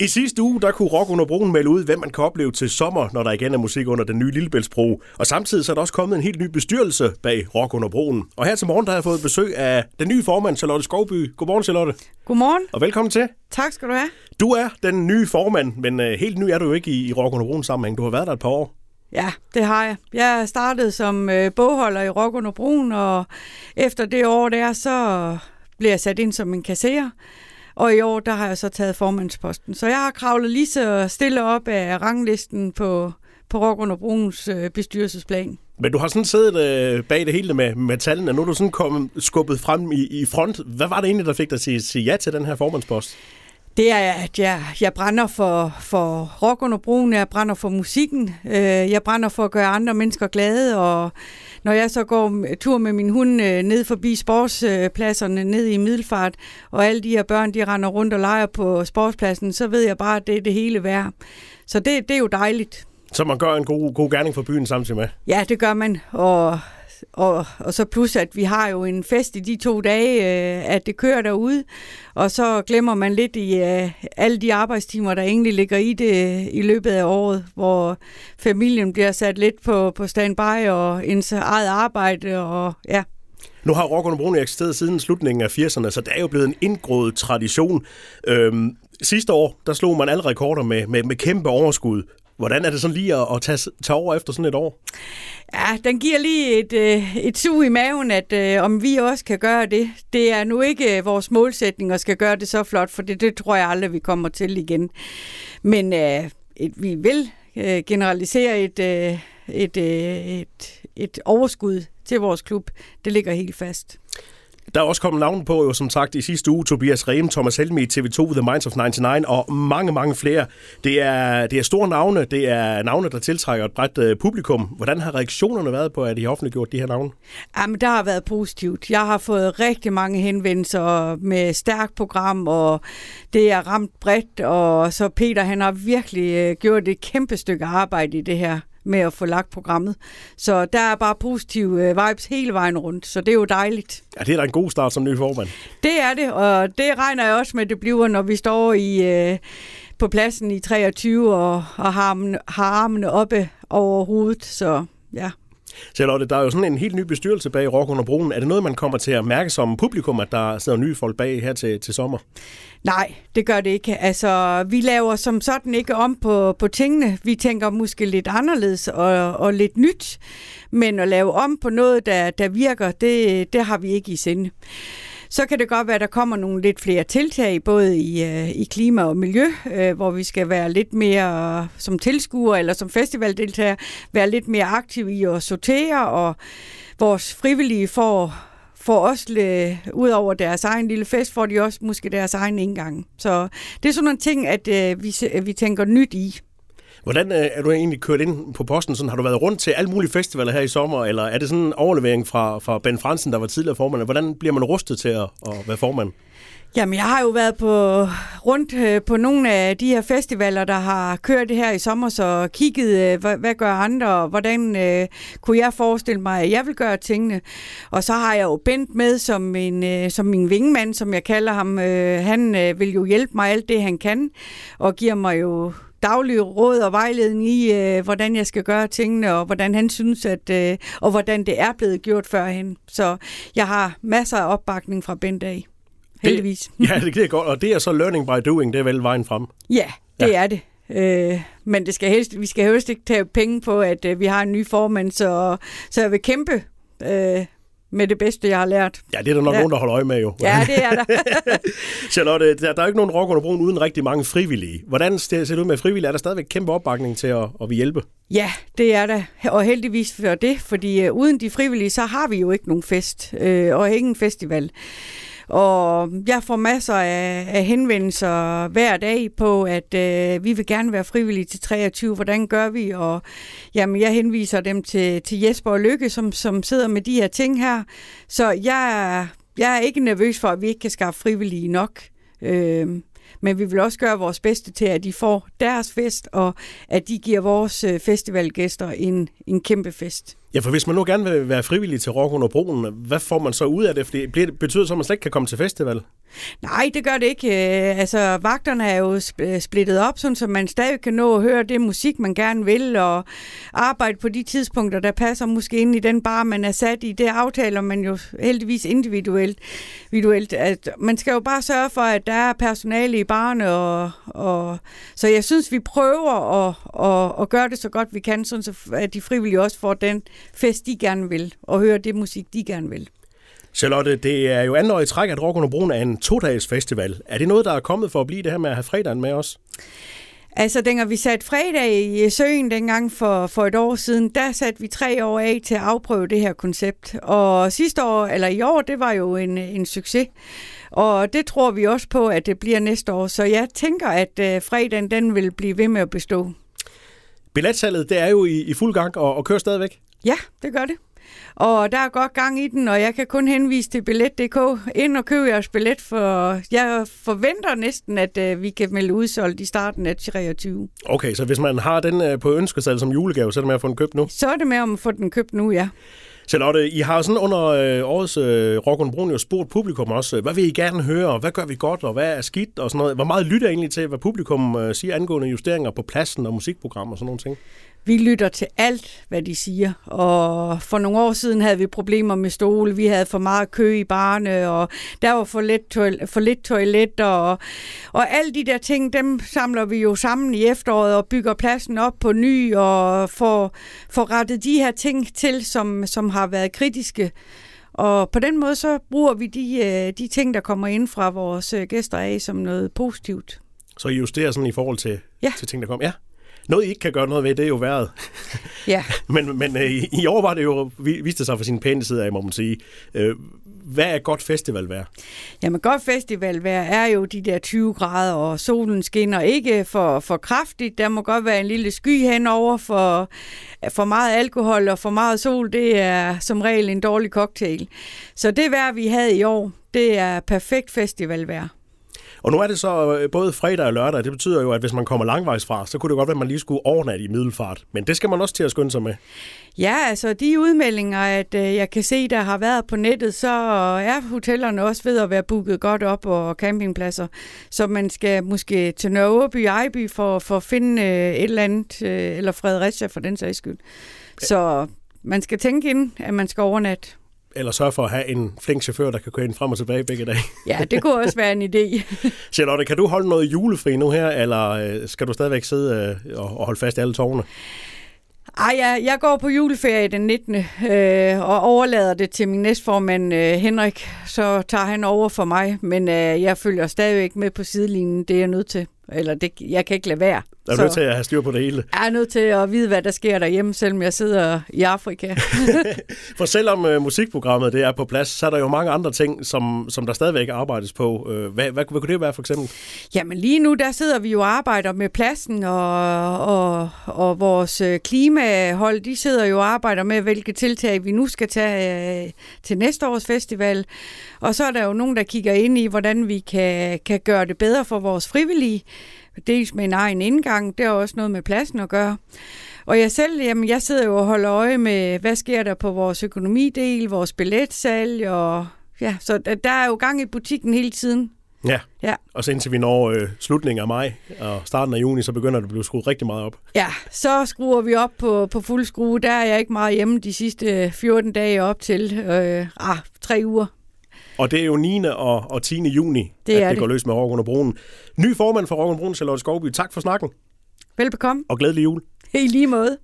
I sidste uge, der kunne Rock under broen melde ud, hvem man kan opleve til sommer, når der igen er musik under den nye Lillebæltsbro. Og samtidig så er der også kommet en helt ny bestyrelse bag Rock under broen. Og her til morgen, der har jeg fået besøg af den nye formand, Charlotte Skovby. Godmorgen, Charlotte. Godmorgen. Og velkommen til. Tak skal du have. Du er den nye formand, men uh, helt ny er du jo ikke i, i Rock under broen sammenhæng. Du har været der et par år. Ja, det har jeg. Jeg startede som øh, bogholder i Rock under broen, og efter det år der, så blev jeg sat ind som en kasserer. Og i år, der har jeg så taget formandsposten. Så jeg har kravlet lige så stille op af ranglisten på, på Rock under Bruns øh, bestyrelsesplan. Men du har sådan siddet øh, bag det hele med, med tallene. Nu er du sådan kommet skubbet frem i, i front. Hvad var det egentlig, der fik dig til at sige ja til den her formandspost? Det er, at jeg, jeg brænder for, for rock under broen, jeg brænder for musikken, øh, jeg brænder for at gøre andre mennesker glade, og når jeg så går tur med min hund øh, ned forbi sportspladserne, ned i Middelfart, og alle de her børn, de render rundt og leger på sportspladsen, så ved jeg bare, at det er det hele værd. Så det, det er jo dejligt. Så man gør en god, god gerning for byen samtidig med? Ja, det gør man, og og, og så plus, at vi har jo en fest i de to dage, øh, at det kører derude, og så glemmer man lidt i øh, alle de arbejdstimer, der egentlig ligger i det øh, i løbet af året, hvor familien bliver sat lidt på, på standby og ens eget arbejde, og ja. Nu har Rock under Broen eksisteret siden slutningen af 80'erne, så det er jo blevet en indgroet tradition. Øhm, sidste år, der slog man alle rekorder med, med, med kæmpe overskud. Hvordan er det sådan lige at, at tage, tage over efter sådan et år? Ja, den giver lige et, øh, et sug i maven, at øh, om vi også kan gøre det. Det er nu ikke øh, vores målsætning at skal gøre det så flot, for det, det tror jeg aldrig, vi kommer til igen. Men øh, et, vi vil øh, generalisere et, øh, et, øh, et, et overskud til vores klub. Det ligger helt fast. Der er også kommet navn på, jo som sagt, i sidste uge, Tobias Rehm, Thomas Helmi, TV2, The Minds of 99, og mange, mange flere. Det er, det er store navne, det er navne, der tiltrækker et bredt øh, publikum. Hvordan har reaktionerne været på, at I har offentliggjort de her navne? Jamen, der har været positivt. Jeg har fået rigtig mange henvendelser med stærkt program, og det er ramt bredt, og så Peter, han har virkelig øh, gjort et kæmpe stykke arbejde i det her med at få lagt programmet. Så der er bare positive uh, vibes hele vejen rundt, så det er jo dejligt. Ja, det er da en god start som ny formand. Det er det, og det regner jeg også med, det bliver, når vi står i, uh, på pladsen i 23 og, og har, armene, har armene oppe over hovedet, så ja. Charlotte, der er jo sådan en helt ny bestyrelse bag Rock under Broen. Er det noget, man kommer til at mærke som publikum, at der sidder nye folk bag her til, til sommer? Nej, det gør det ikke. Altså, vi laver som sådan ikke om på, på tingene. Vi tænker måske lidt anderledes og, og lidt nyt. Men at lave om på noget, der, der virker, det, det har vi ikke i sinde. Så kan det godt være, at der kommer nogle lidt flere tiltag, både i, øh, i klima og miljø, øh, hvor vi skal være lidt mere som tilskuer eller som festivaldeltager, være lidt mere aktive i at sortere, og vores frivillige får får også ud over deres egen lille fest, får de også måske deres egen indgang. Så det er sådan nogle ting, at øh, vi, vi tænker nyt i. Hvordan øh, er du egentlig kørt ind på posten? Sådan, har du været rundt til alle mulige festivaler her i sommer, eller er det sådan en overlevering fra, fra Ben Fransen, der var tidligere formand? Hvordan bliver man rustet til at, at være formand? Jamen, jeg har jo været på, rundt øh, på nogle af de her festivaler, der har kørt det her i sommer, så kigget, øh, hvad, hvad gør andre, og hvordan øh, kunne jeg forestille mig, at jeg vil gøre tingene. Og så har jeg jo Bent med som, en, øh, som min vingmand, som jeg kalder ham. Øh, han øh, vil jo hjælpe mig alt det, han kan, og giver mig jo daglige råd og vejledning i, øh, hvordan jeg skal gøre tingene, og hvordan han synes, at, øh, og hvordan det er blevet gjort førhen. Så jeg har masser af opbakning fra Bent af. Heldigvis. Det, ja, det er godt, og det er så learning by doing, det er vel vejen frem. Ja, det ja. er det. Øh, men det skal helst, vi skal helst ikke tage penge på, at øh, vi har en ny formand, så, så jeg vil kæmpe øh, med det bedste, jeg har lært. Ja, det er der nok ja. nogen, der holder øje med jo. Ja, det er der. Charlotte, der, der er ikke nogen rock under broen uden rigtig mange frivillige. Hvordan ser det ud med frivillige? Er der stadigvæk kæmpe opbakning til at, at vi hjælpe? Ja, det er der. Og heldigvis for det, fordi uh, uden de frivillige, så har vi jo ikke nogen fest uh, og ingen festival. Og jeg får masser af, af henvendelser hver dag på, at øh, vi vil gerne være frivillige til 23. Hvordan gør vi? Og jamen, jeg henviser dem til, til Jesper og Lykke, som, som sidder med de her ting her. Så jeg, jeg er ikke nervøs for, at vi ikke kan skaffe frivillige nok. Øh, men vi vil også gøre vores bedste til, at de får deres fest, og at de giver vores øh, festivalgæster en, en kæmpe fest. Ja, for hvis man nu gerne vil være frivillig til Rock under broen, hvad får man så ud af det? Fordi det betyder så, at man slet ikke kan komme til festival? Nej, det gør det ikke. Øh, altså, vagterne er jo øh, splittet op, sådan, så man stadig kan nå at høre det musik, man gerne vil, og arbejde på de tidspunkter, der passer måske ind i den bar, man er sat i. Det aftaler man jo heldigvis individuelt. individuelt. At man skal jo bare sørge for, at der er personale i barne, og, og så jeg synes, vi prøver at, at, at gøre det så godt vi kan, sådan så at de frivillige også får den fest, de gerne vil, og høre det musik, de gerne vil. Charlotte, det er jo anden år i træk, at Rock under Broen er en to-dages festival. Er det noget, der er kommet for at blive det her med at have fredagen med os? Altså, dengang vi satte fredag i søen dengang for, for et år siden, der satte vi tre år af til at afprøve det her koncept. Og sidste år, eller i år, det var jo en, en succes. Og det tror vi også på, at det bliver næste år. Så jeg tænker, at uh, fredagen den vil blive ved med at bestå. Billetsalget, det er jo i, i fuld gang og, og kører stadigvæk? Ja, det gør det. Og der er godt gang i den, og jeg kan kun henvise til billet.dk. Ind og køb jeres billet, for jeg forventer næsten, at uh, vi kan melde udsolgt i starten af 23. Okay, så hvis man har den uh, på ønskesal som julegave, så er det med at få den købt nu? Så er det med at få den købt nu, ja. Charlotte, I har sådan under øh, årets øh, Rock and Brun jo spurgt publikum også, hvad vil I gerne høre, hvad gør vi godt, og hvad er skidt, og sådan noget. Hvor meget lytter I egentlig til, hvad publikum øh, siger angående justeringer på pladsen og musikprogram og sådan nogle ting? Vi lytter til alt, hvad de siger. Og for nogle år siden havde vi problemer med stole. Vi havde for meget kø i barne, og der var for lidt, toilet, for lidt toilet. Og, og alle de der ting, dem samler vi jo sammen i efteråret og bygger pladsen op på ny og får, får rettet de her ting til, som, som har været kritiske. Og på den måde så bruger vi de, øh, de ting, der kommer ind fra vores øh, gæster af, som noget positivt. Så I justerer sådan i forhold til, ja. til ting, der kommer? Ja. Noget, I ikke kan gøre noget ved, det er jo været. Ja. men men øh, i år var det jo, viste sig for sin pæne side af, må man sige. Øh, hvad er godt festivalvejr? Jamen godt festivalvejr er jo de der 20 grader, og solen skinner ikke for, for kraftigt. Der må godt være en lille sky henover for, for meget alkohol og for meget sol. Det er som regel en dårlig cocktail. Så det vejr, vi havde i år, det er perfekt festivalvejr. Og nu er det så øh, både fredag og lørdag. Det betyder jo, at hvis man kommer langvejs fra, så kunne det godt være, at man lige skulle overnatte i middelfart. Men det skal man også til at skynde sig med. Ja, altså de udmeldinger, at øh, jeg kan se, der har været på nettet, så er hotellerne også ved at være booket godt op og campingpladser. Så man skal måske til Nørreby Ejby for, for at finde øh, et eller andet, øh, eller Fredericia for den sags skyld. Så man skal tænke ind, at man skal overnatte eller sørge for at have en flink chauffør, der kan køre ind frem og tilbage begge dage. Ja, det kunne også være en idé. Charlotte, kan du holde noget julefri nu her, eller øh, skal du stadigvæk sidde øh, og holde fast i alle tårne? Ej, jeg, jeg går på juleferie den 19. Øh, og overlader det til min næstformand øh, Henrik. Så tager han over for mig, men øh, jeg følger stadigvæk med på sidelinjen. Det er jeg nødt til. Eller det, jeg kan ikke lade være. Jeg er nødt til at have styr på det hele. Jeg er nødt til at vide, hvad der sker derhjemme, selvom jeg sidder i Afrika. For selvom uh, musikprogrammet det er på plads, så er der jo mange andre ting, som, som der stadigvæk arbejdes på. Uh, hvad, hvad, hvad kunne det være for eksempel? Jamen lige nu, der sidder vi jo og arbejder med pladsen, og, og, og vores øh, klimahold, de sidder jo og arbejder med, hvilke tiltag vi nu skal tage uh, til næste års festival. Og så er der jo nogen, der kigger ind i, hvordan vi kan, kan gøre det bedre for vores frivillige dels med en egen indgang, det har også noget med pladsen at gøre. Og jeg selv, jamen jeg sidder jo og holder øje med, hvad sker der på vores økonomidel, vores billetsalg, og ja, så der er jo gang i butikken hele tiden. Ja. ja, og så indtil vi når øh, slutningen af maj og starten af juni, så begynder det at blive skruet rigtig meget op. Ja, så skruer vi op på, på fuld skrue. Der er jeg ikke meget hjemme de sidste 14 dage op til øh, ah, tre uger. Og det er jo 9. og, og 10. juni, det at det, det går løs med Rock under Broen. Ny formand for Rock under Broen, Charlotte Skovby. Tak for snakken. Velbekomme. Og glædelig jul. I lige måde.